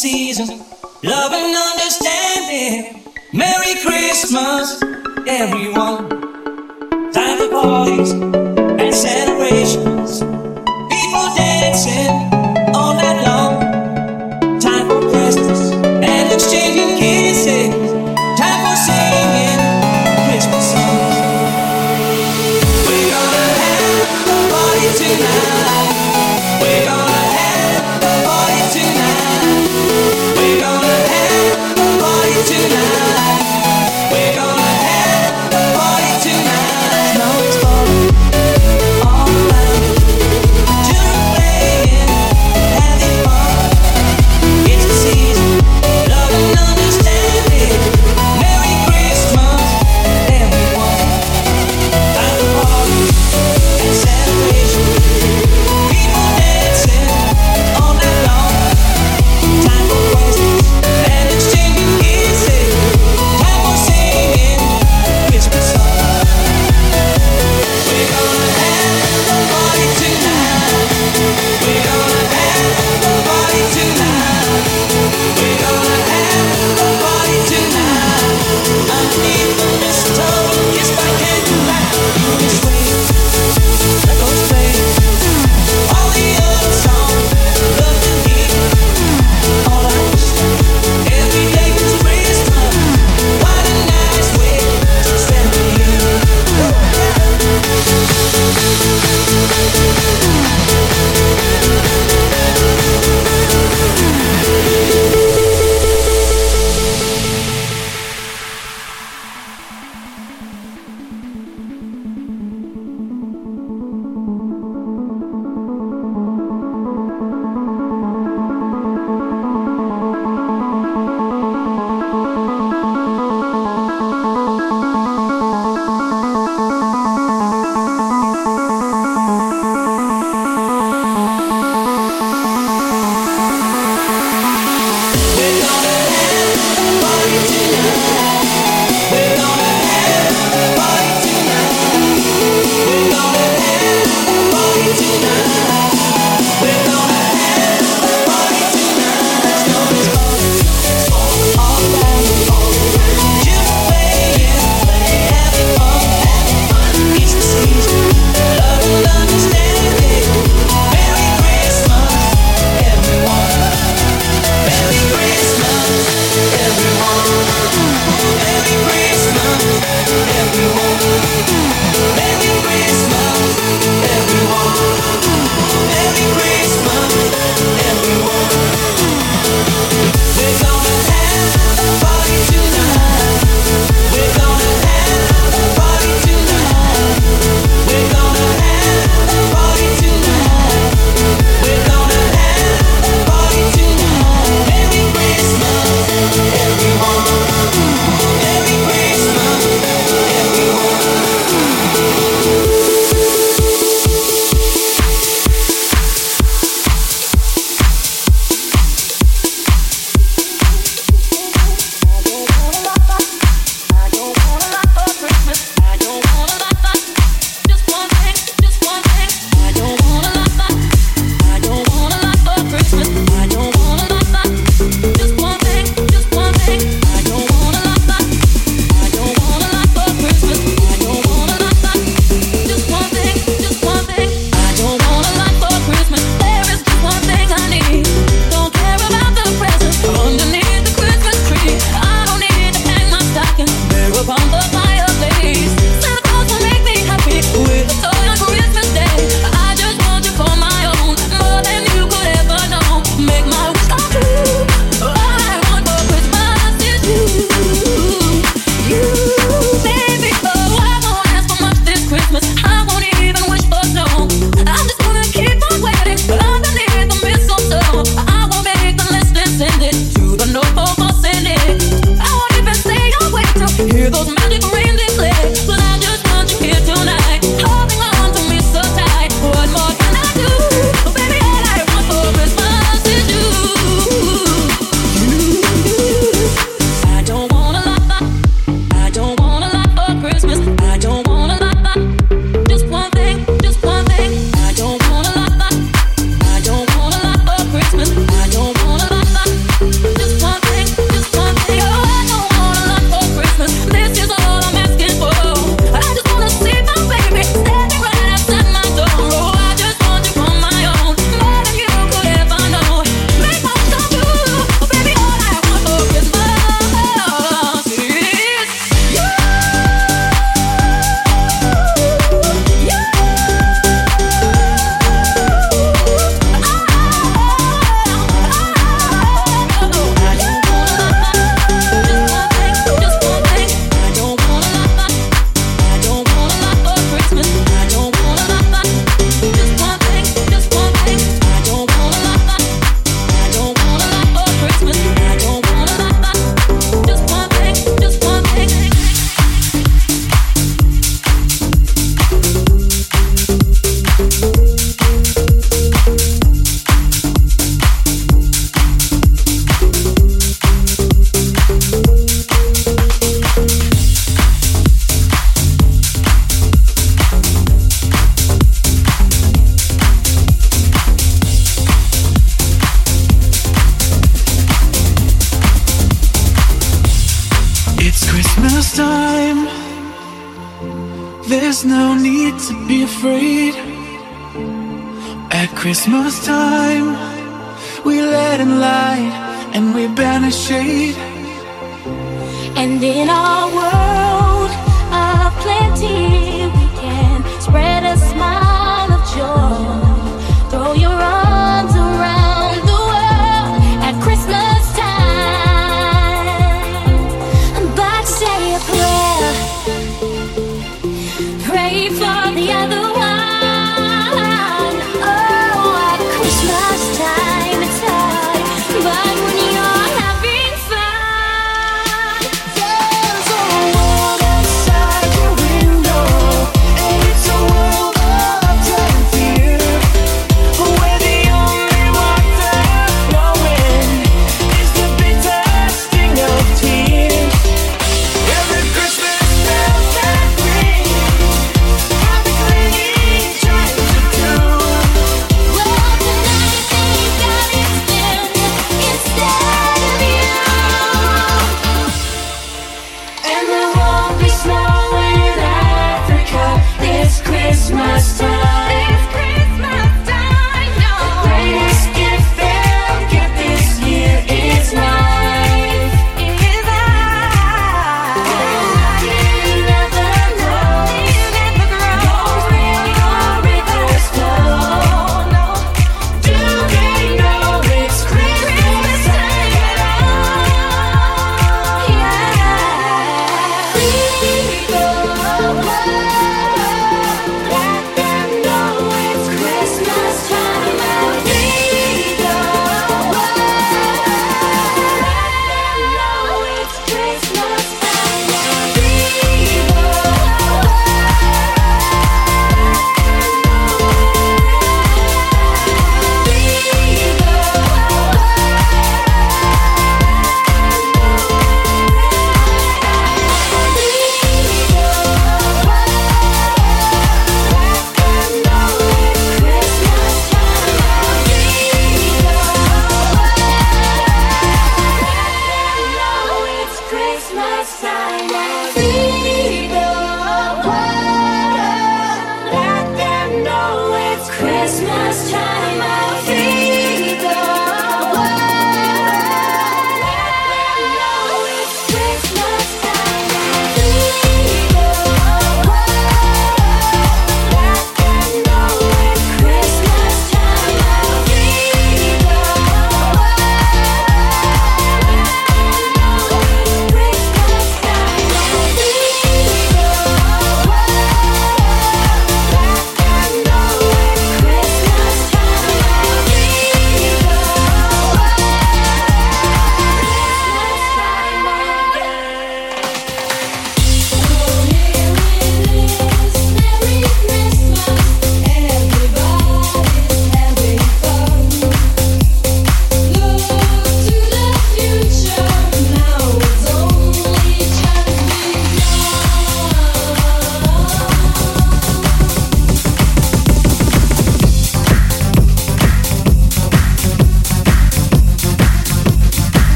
season.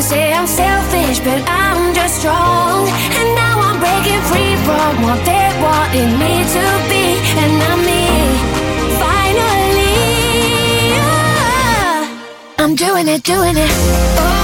and say I'm selfish, but I'm just strong. And now I'm breaking free from what they wanted me to be, and I'm me. Finally, I'm doing it, doing it. Oh.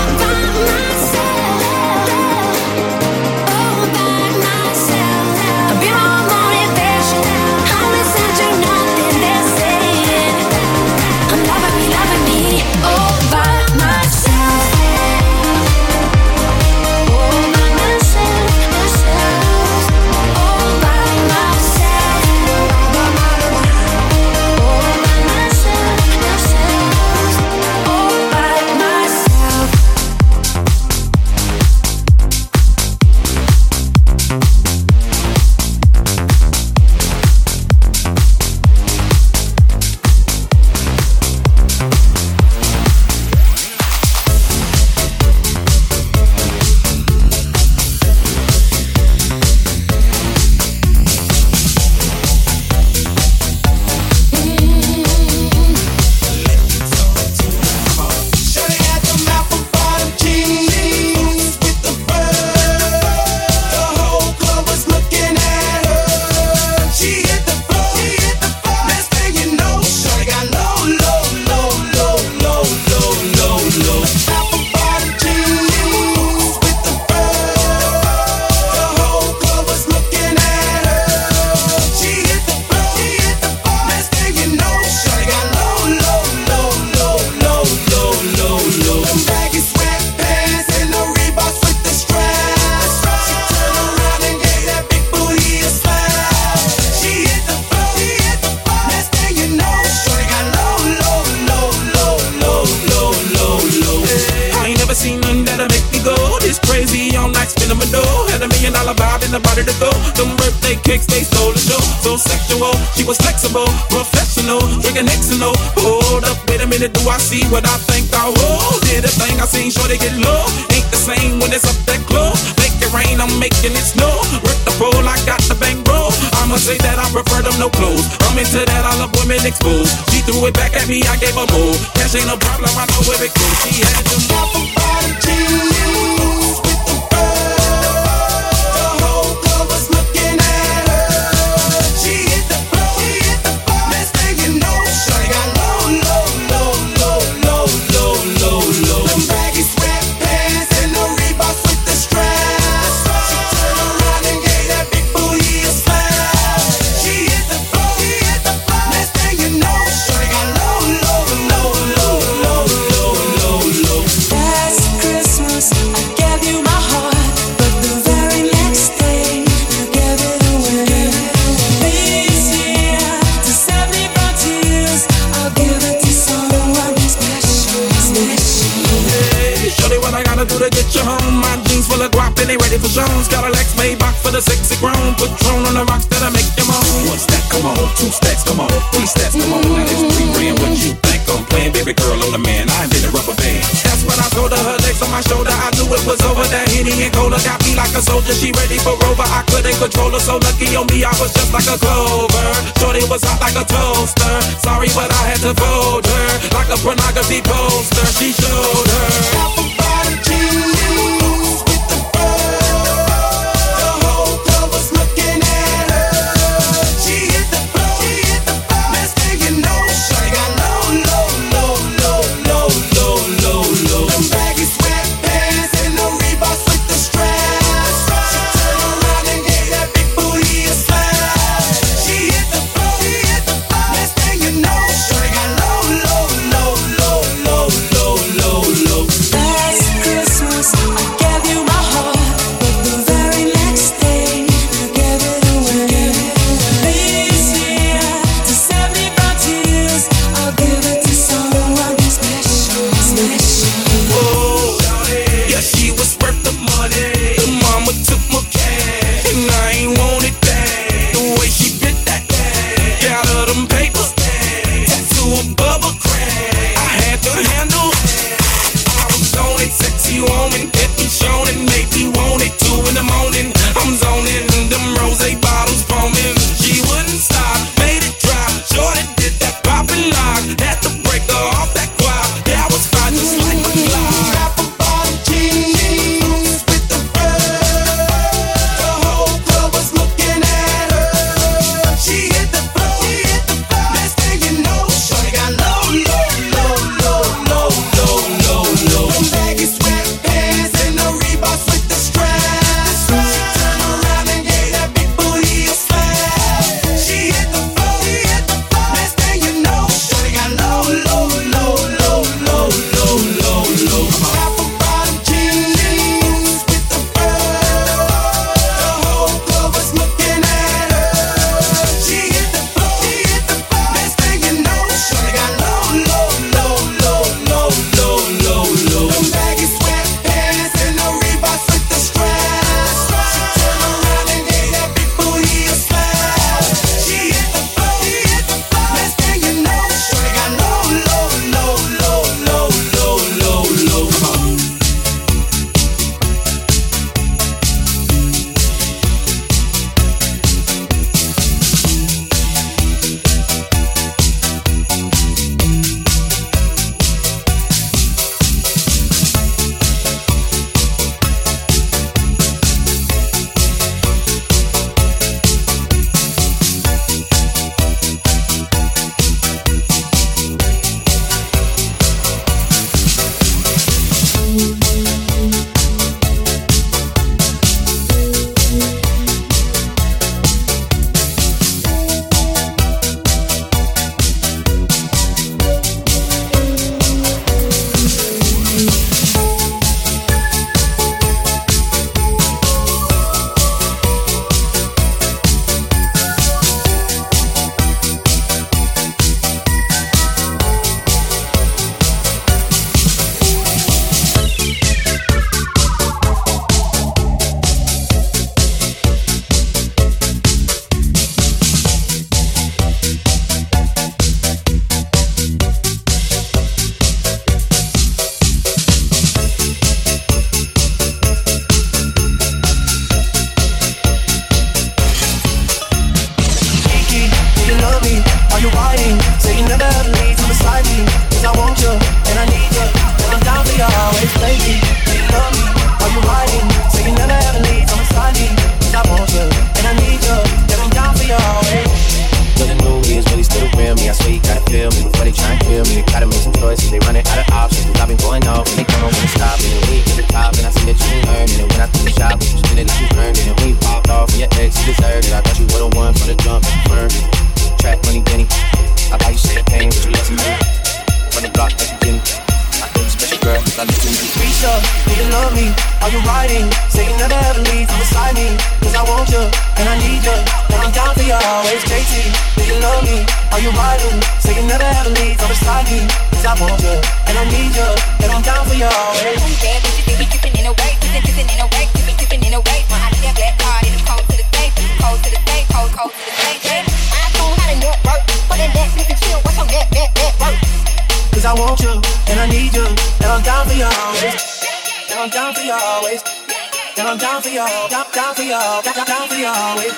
Down, down for you, down, down, for always.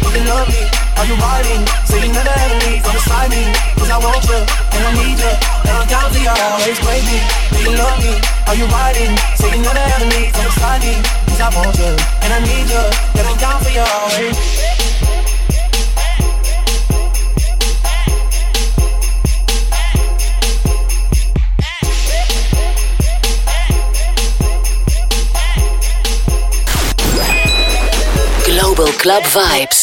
Do you love me? Are you riding? Say you never ever leave from beside me. Cause I want you, and I need you. And I'm down for you always, baby. Do you love me? Are you riding? Say you never ever leave from beside me. Cause I want you, and I need you. And I'm down for you always. Club Vibes.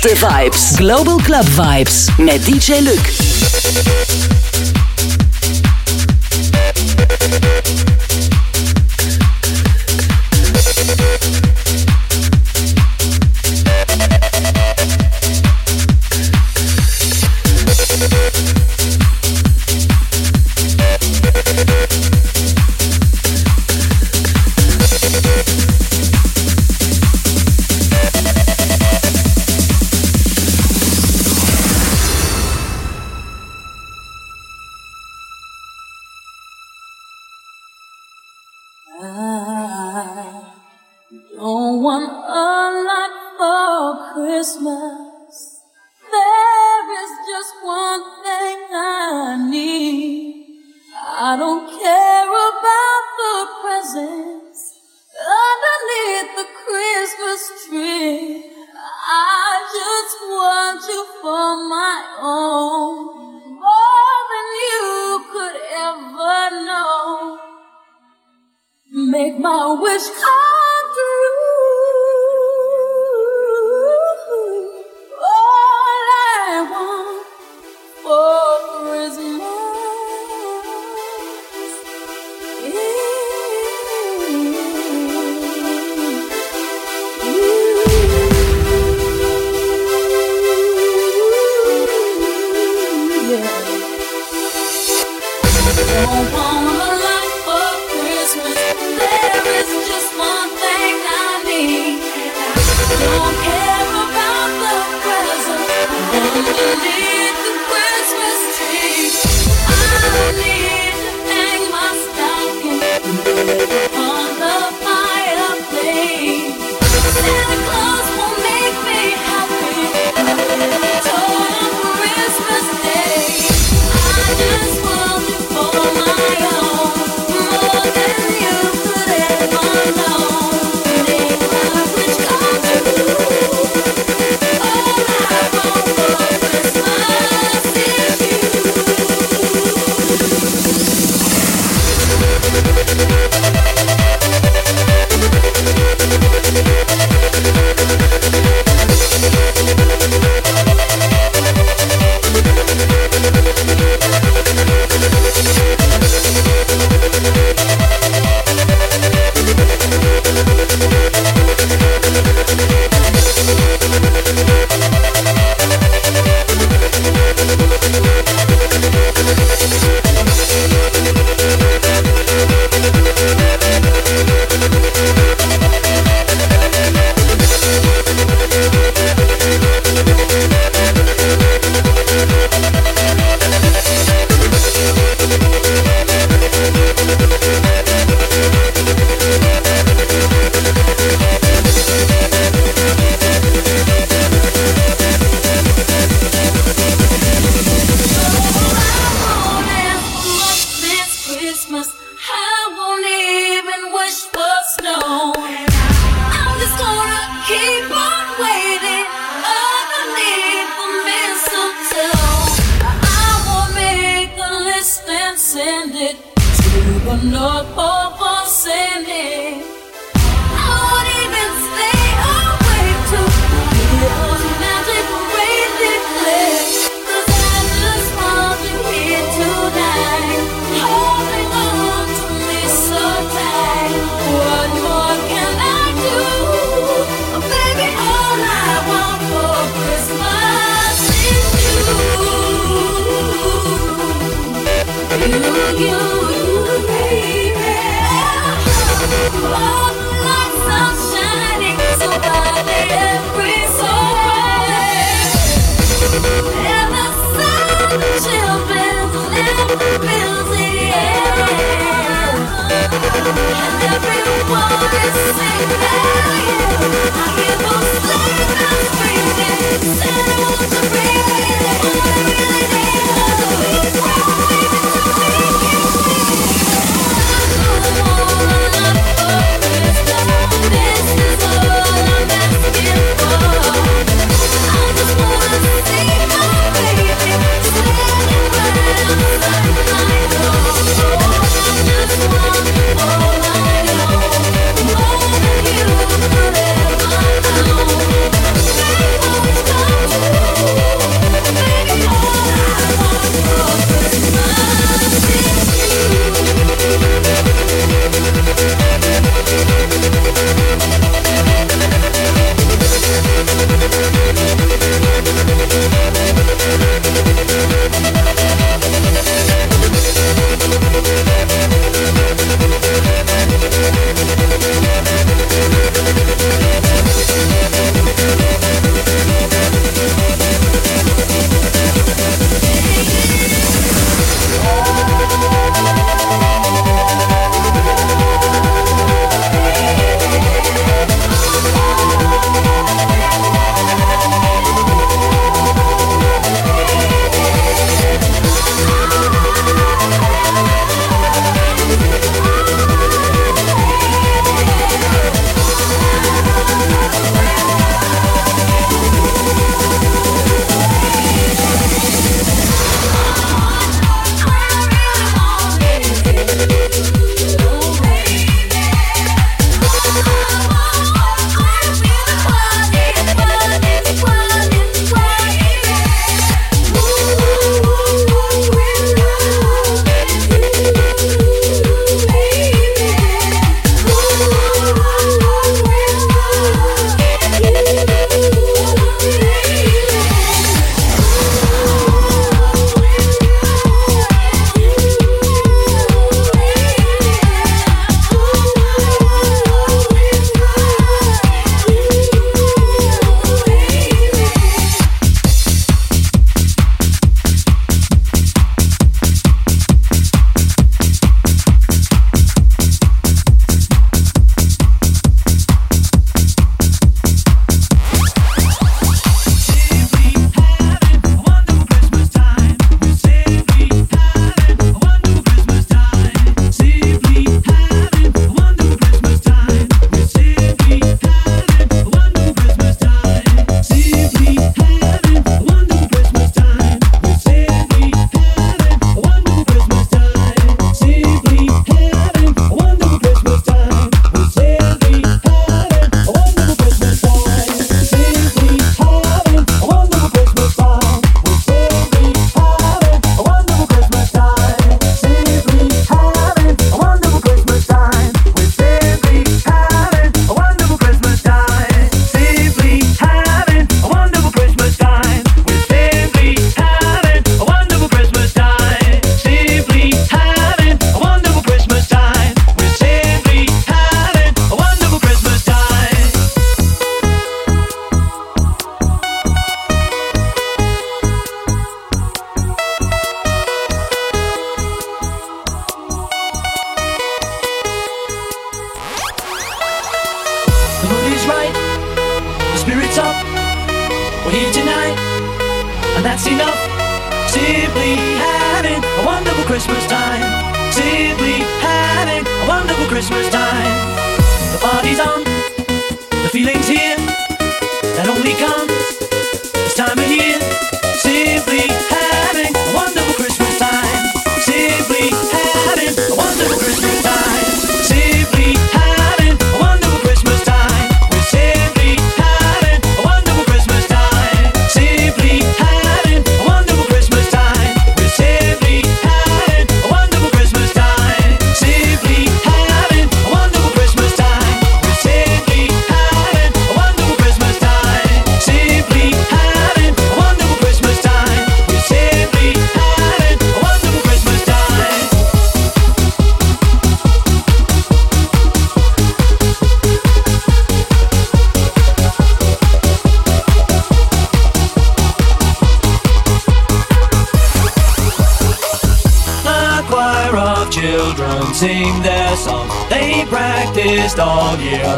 Beste vibes. Global Club Vibes met DJ Luc.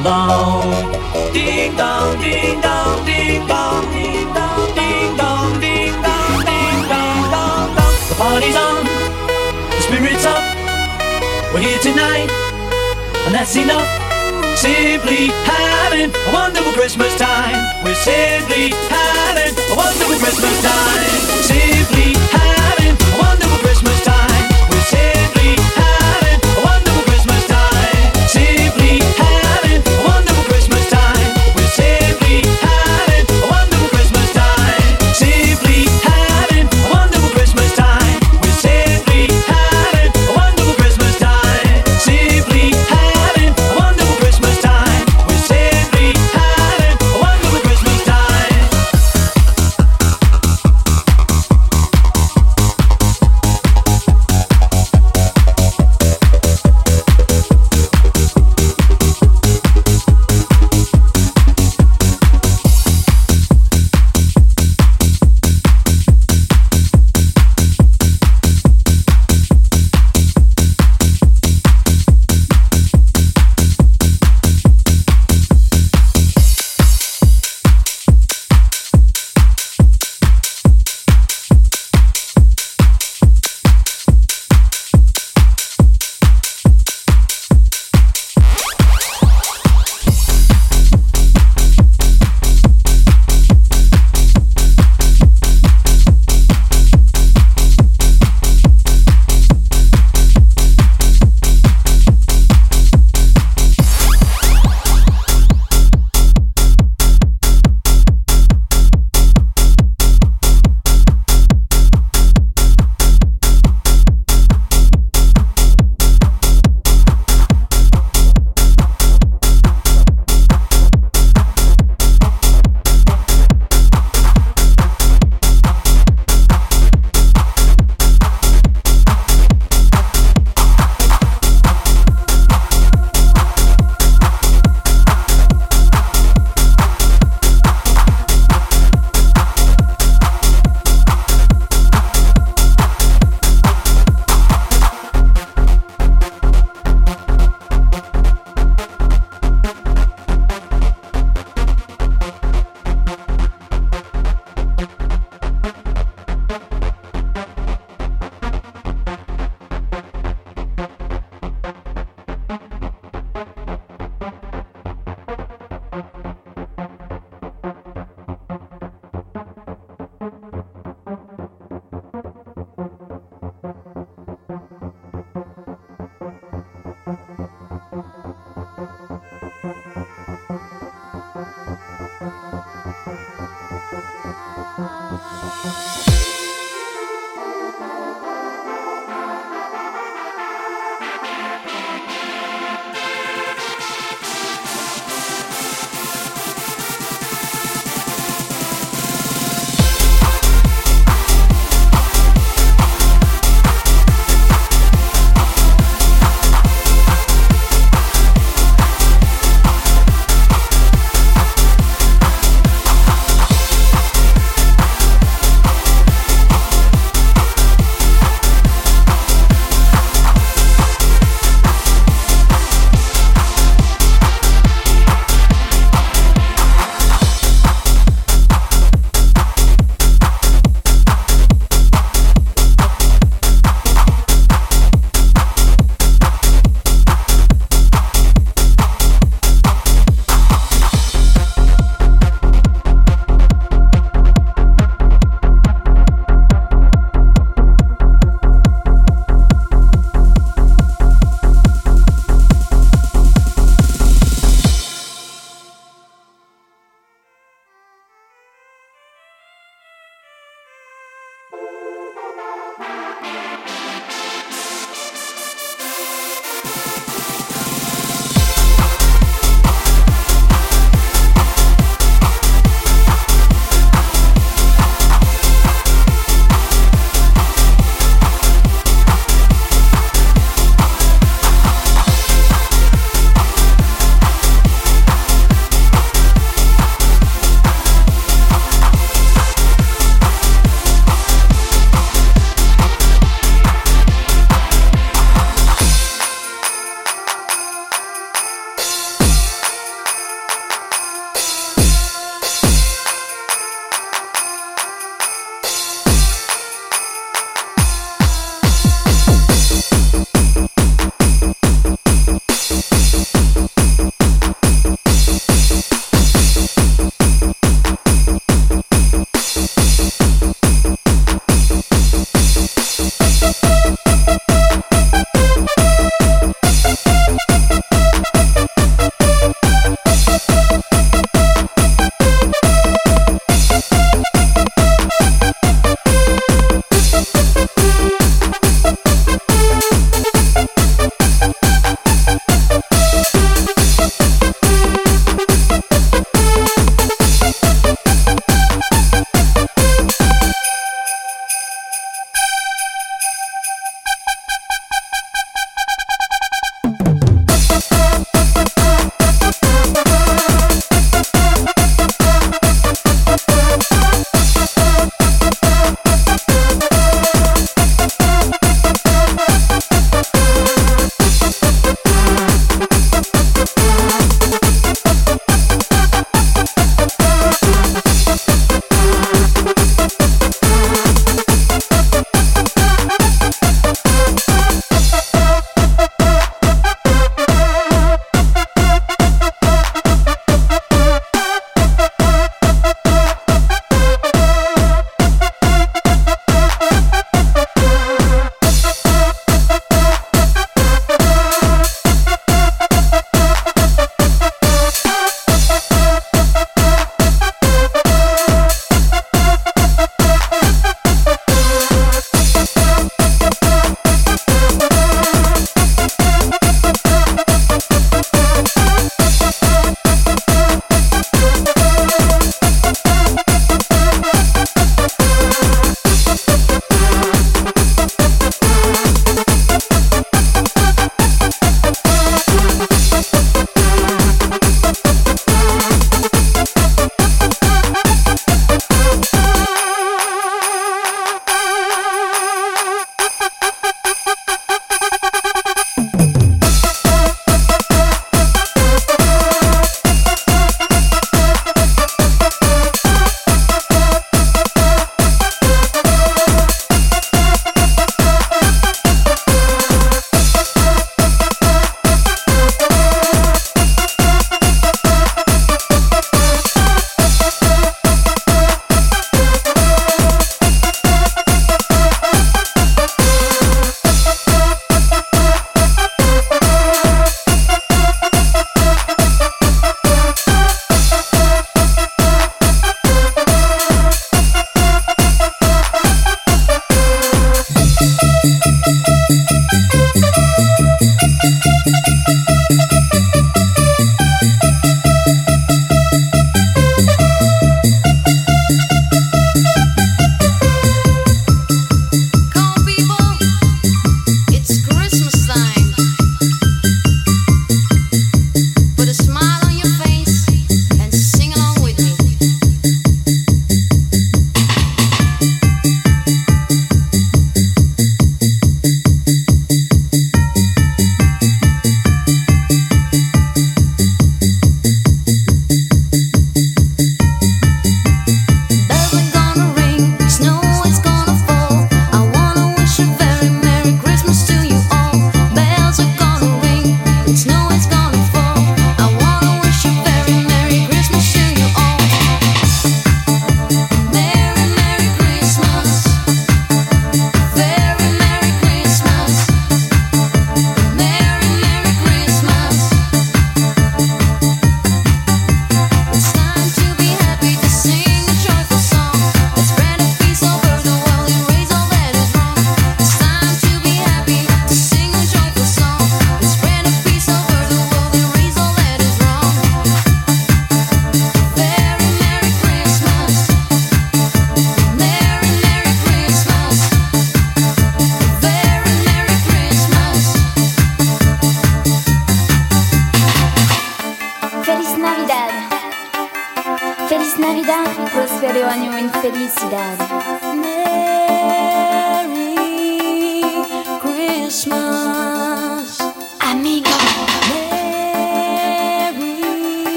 Long. Ding dong, ding dong, ding dong, ding dong, ding dong, ding dong, ding dong, dong. The party's on, the spirit's up. We're here tonight, and that's enough. Simply having a wonderful Christmas time. We're simply having a wonderful Christmas time. Simply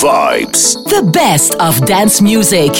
Vibes. The best of dance music.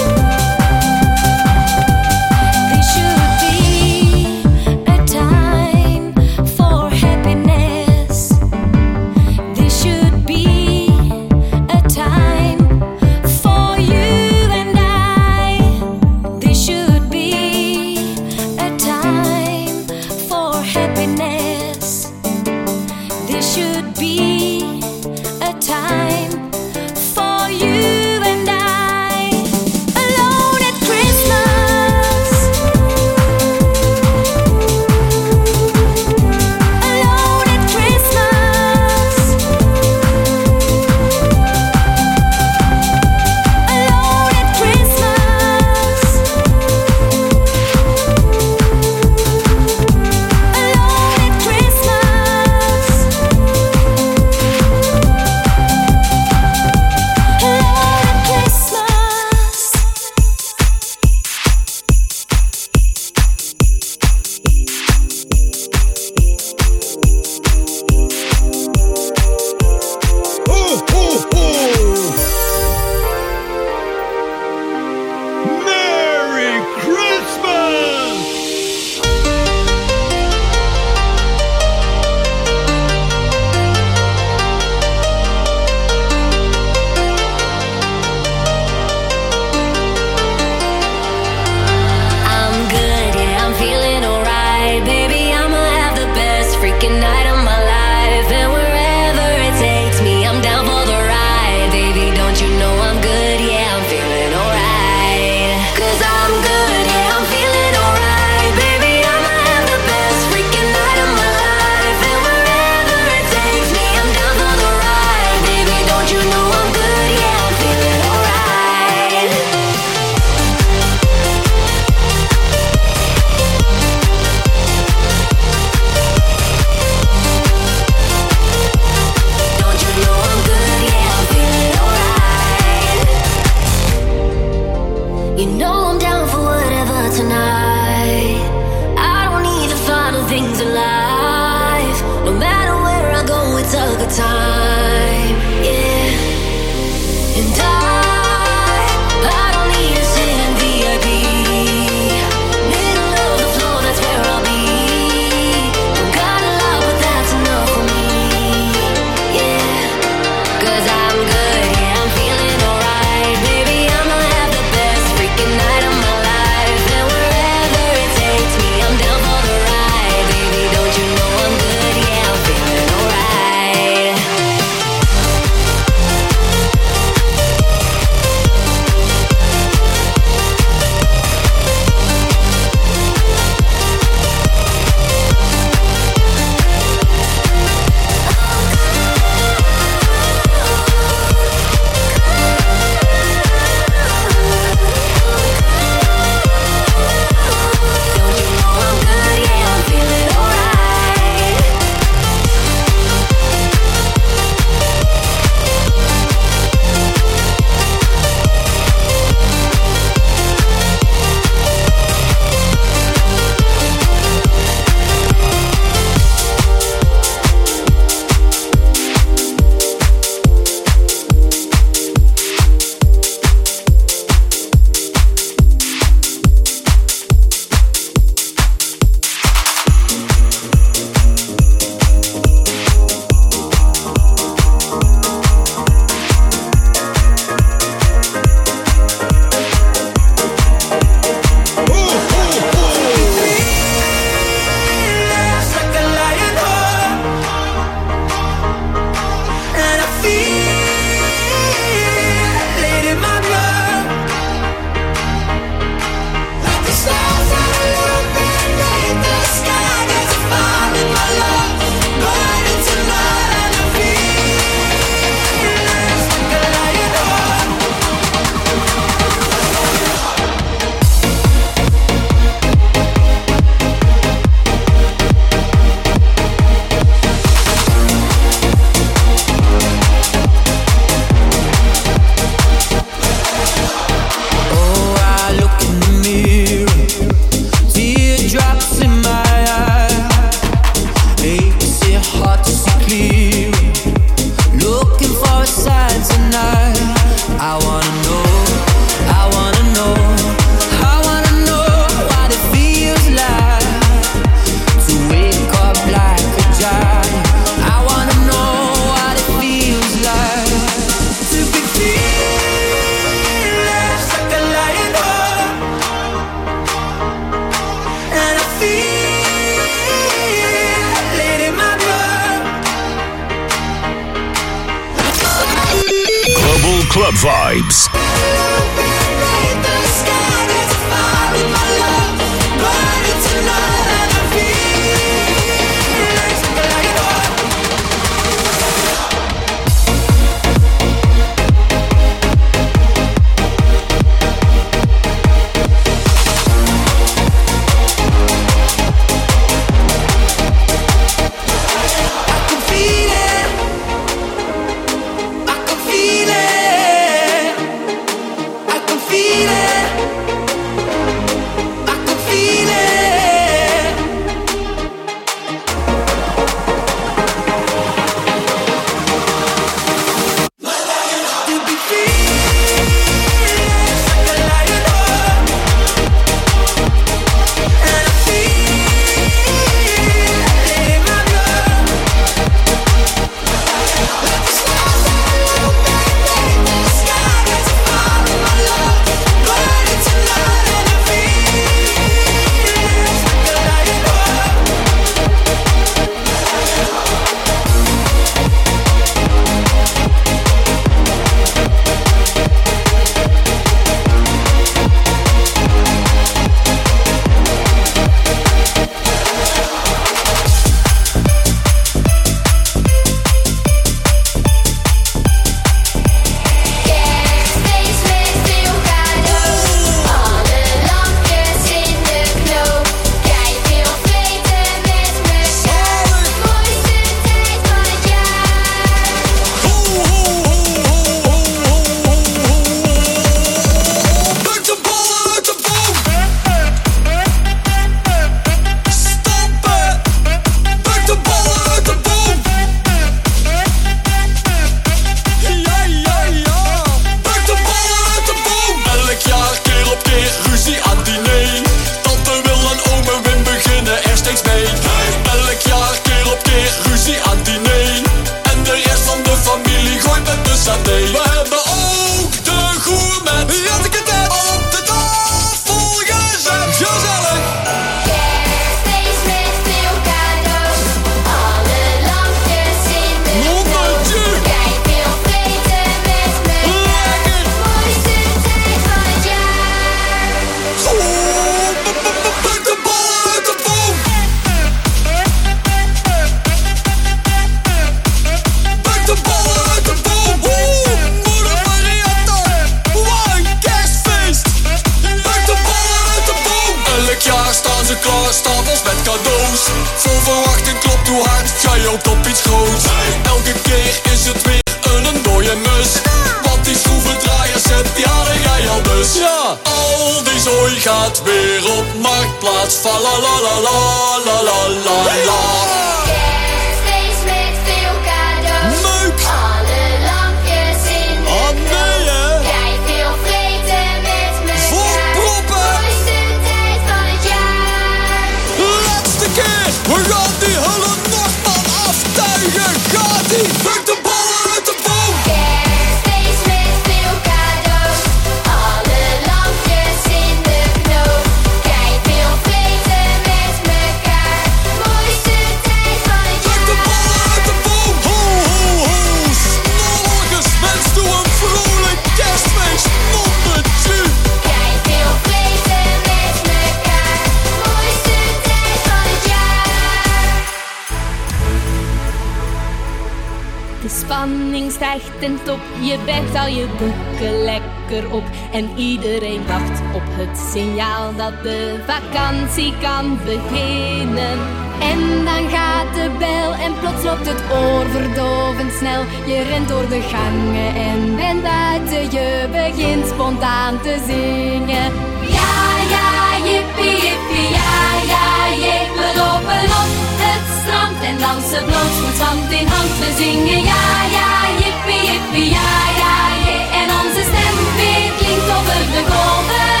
De spanning stijgt ten top, je bent al je boeken lekker op. En iedereen wacht op het signaal dat de vakantie kan beginnen. En dan gaat de bel en plots loopt het oor verdovend snel. Je rent door de gangen en bent buiten, je begint spontaan te zingen. Ja, ja, jippie, jippie, ja, ja, jee, we lopen op het strand en dansen bloot, met hand in hand, we zingen ja, ja, jippie, jippie, ja, ja, jee. En onze stem weer klinkt over de golven,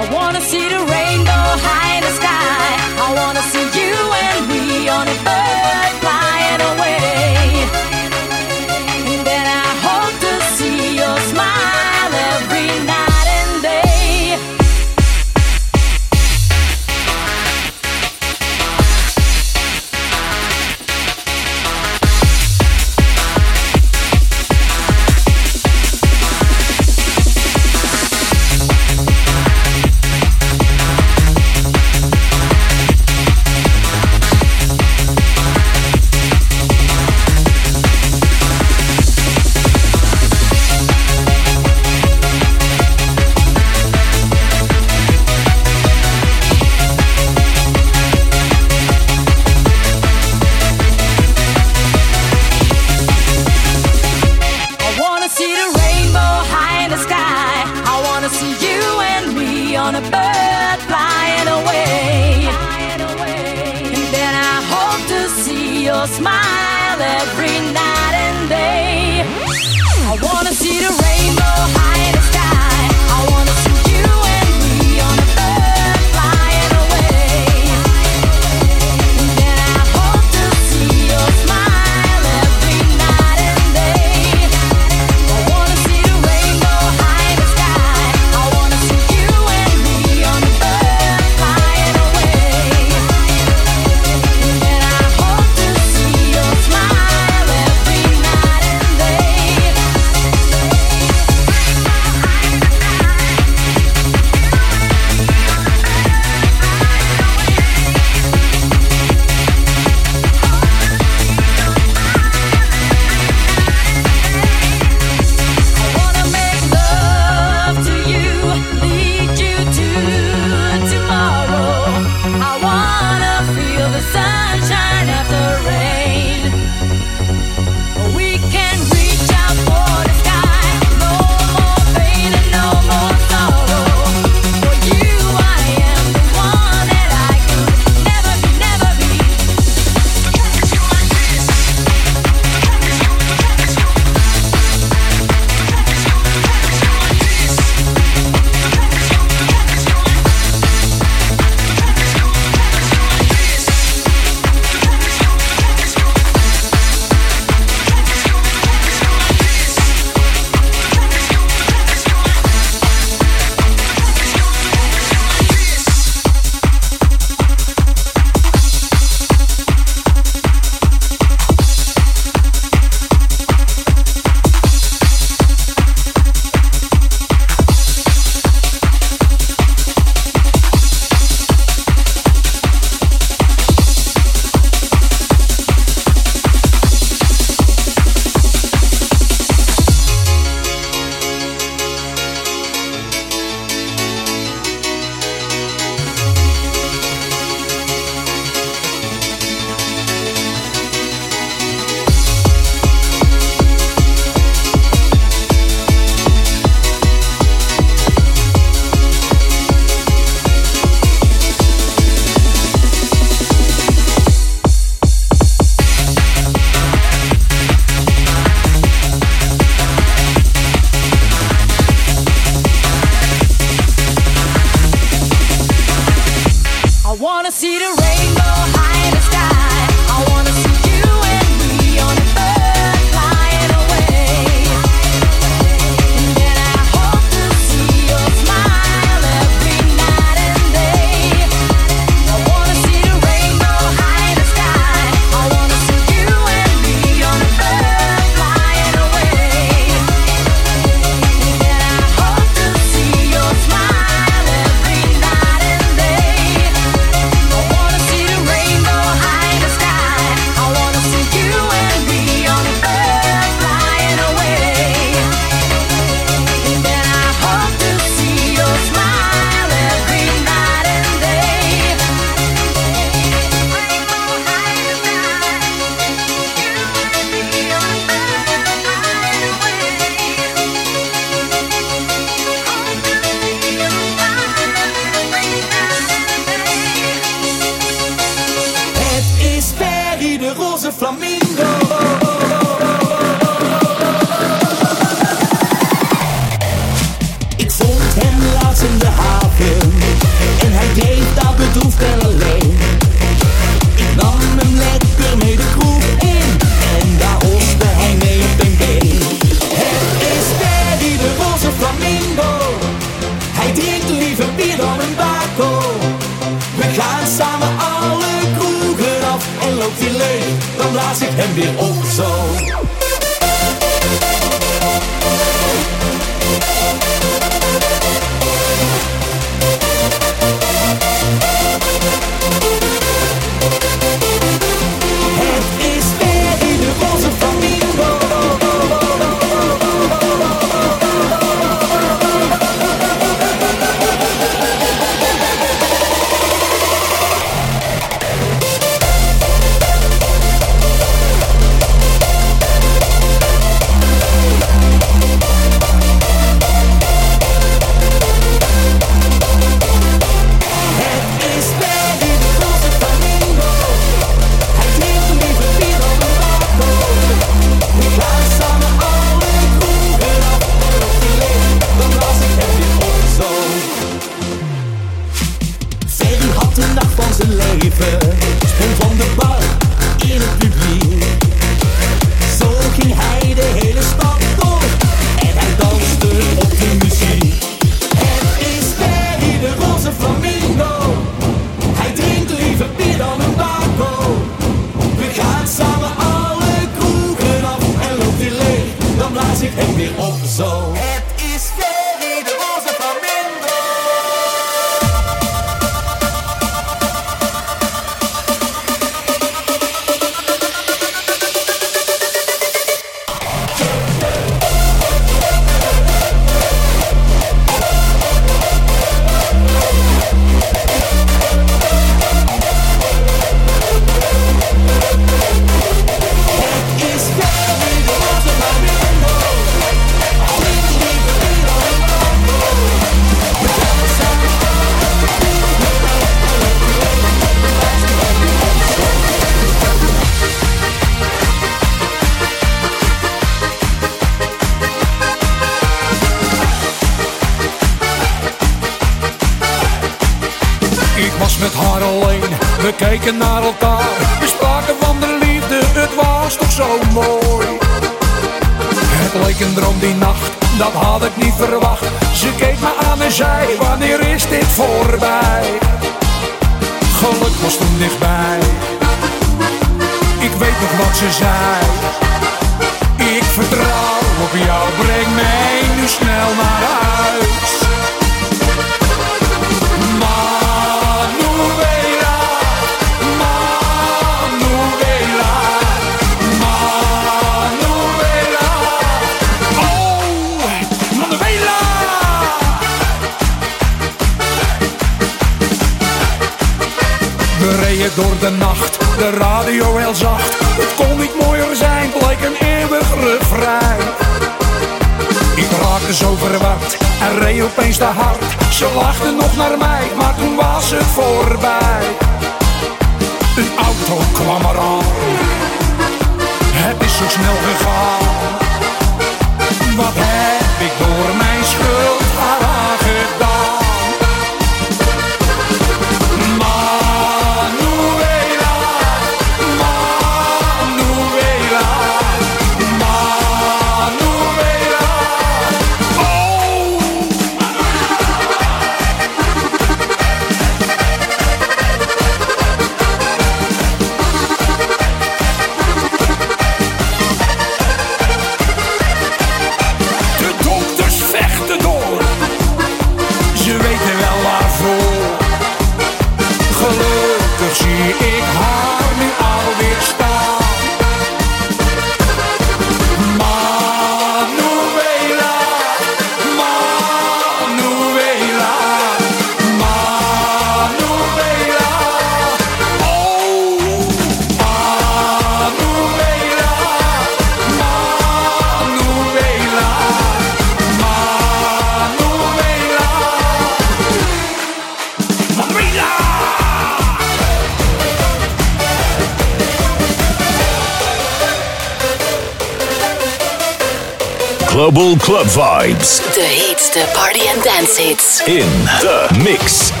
vibes. De the party and dance hits. In The Mix.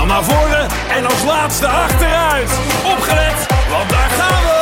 Dan naar voren en als laatste achteruit. Opgelet, want daar gaan we!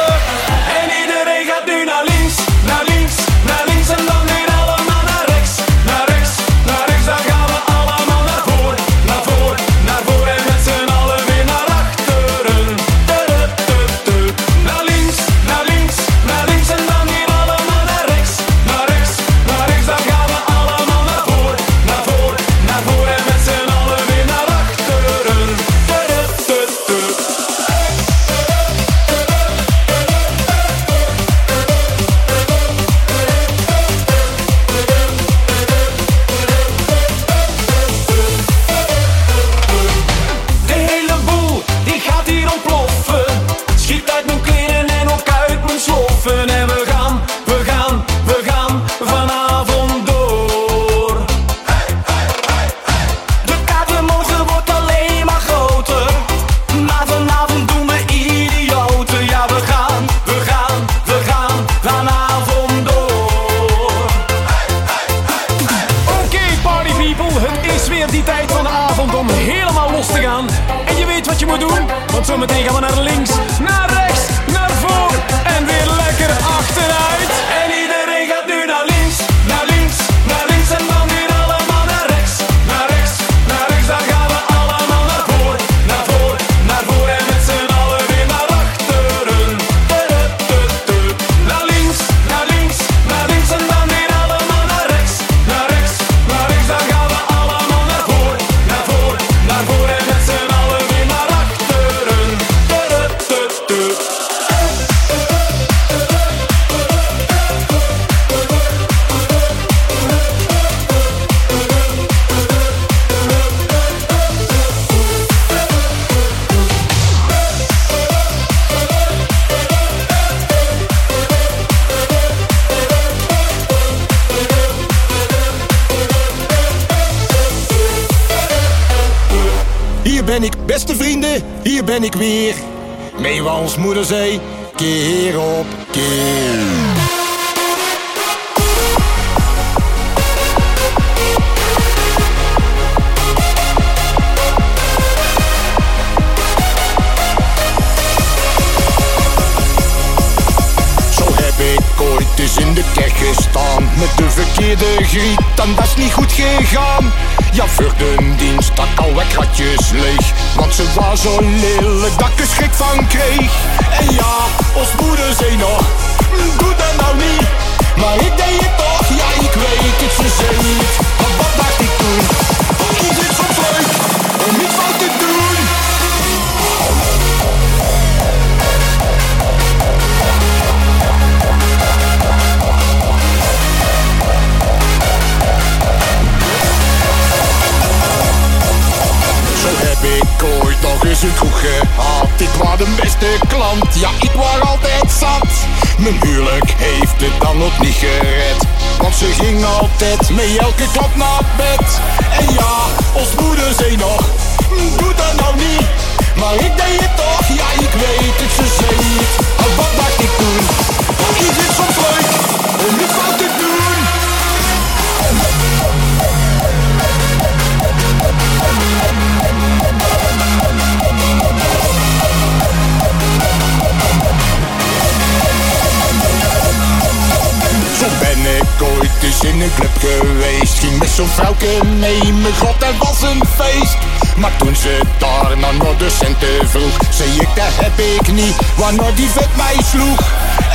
in een club geweest. Ging met zo'n vrouwke mee, mijn god, dat was een feest. Maar toen ze daar naar nog de centen vroeg, zei ik dat heb ik niet, Wanneer die vet mij sloeg.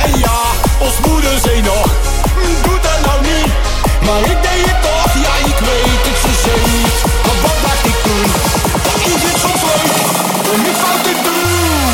En ja, ons moeder zei nog, hm, doe dat nou niet. Maar ik deed het toch, ja ik weet het zo zeker. Maar wat maak ik toen? Dat is het soms leuk, om niet fout te doen.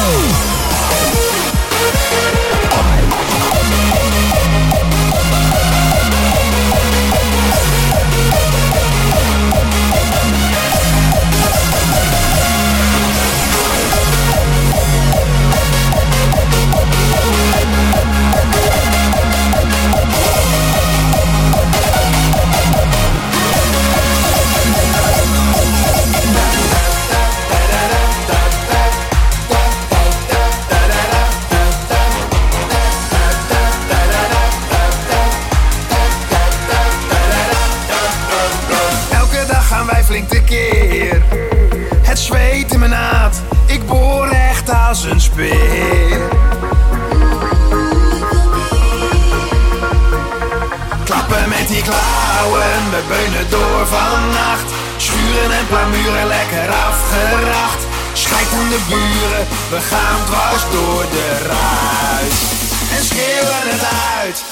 buren, we gaan dwars door de ruis en schreeuwen het uit.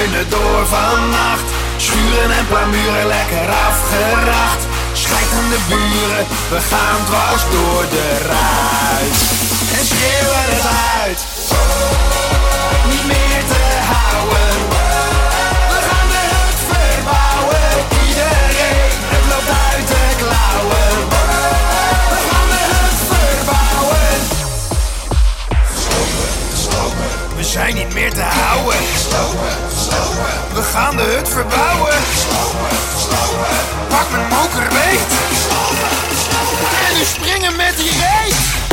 dreunen door vannacht. Schuren en plamuren lekker afgeracht. Schijten de buren, we gaan dwars door de ruit. En schreeuwen het uit. zijn niet meer te houden. We gaan de hut verbouwen. Slopen. Pak mijn moker beet. En nu springen met die reet.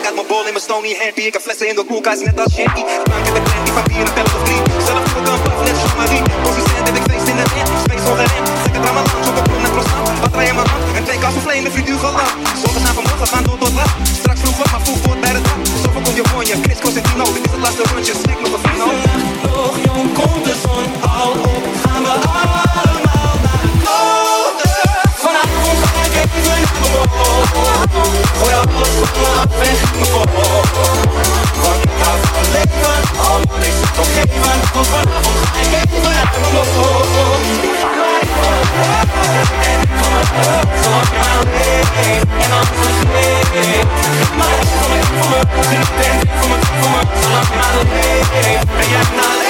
I got my ball in mijn stony hand, happy. Ik heb flessen in de koelkast, net als Shanky. Drank heb ik plenty, papier en pellen of drie. Zelf voor een paf, net Jean-Marie. Consistent heb ik feest in de red, space ongeremd. Zeker drama langs op een bron en croissant. Batterij in mijn hand en twee kassen vlees in de frituur geland. Zondag naar vanmorgen gaan door tot laat. Straks vroeg op, maar vroeg voort bij de dag. Zoveel komt je voor je, Chris Constantino. Dit is het laatste rondje, schrik nog een vino. Nog jong komt de zon al op, gaan we allemaal naar Hey, hey, hey, hey, hey, hey, hey, me, vo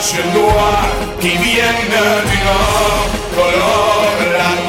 taches noires qui viennent du nord colorent la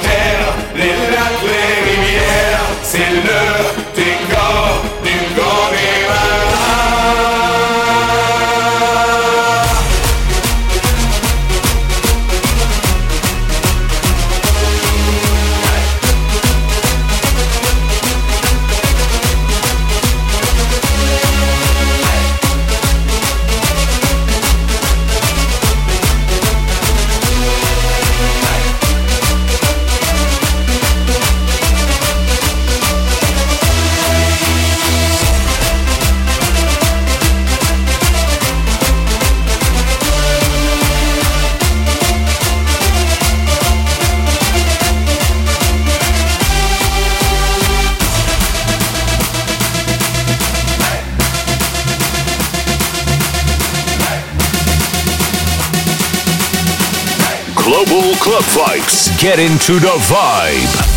get into the vibe.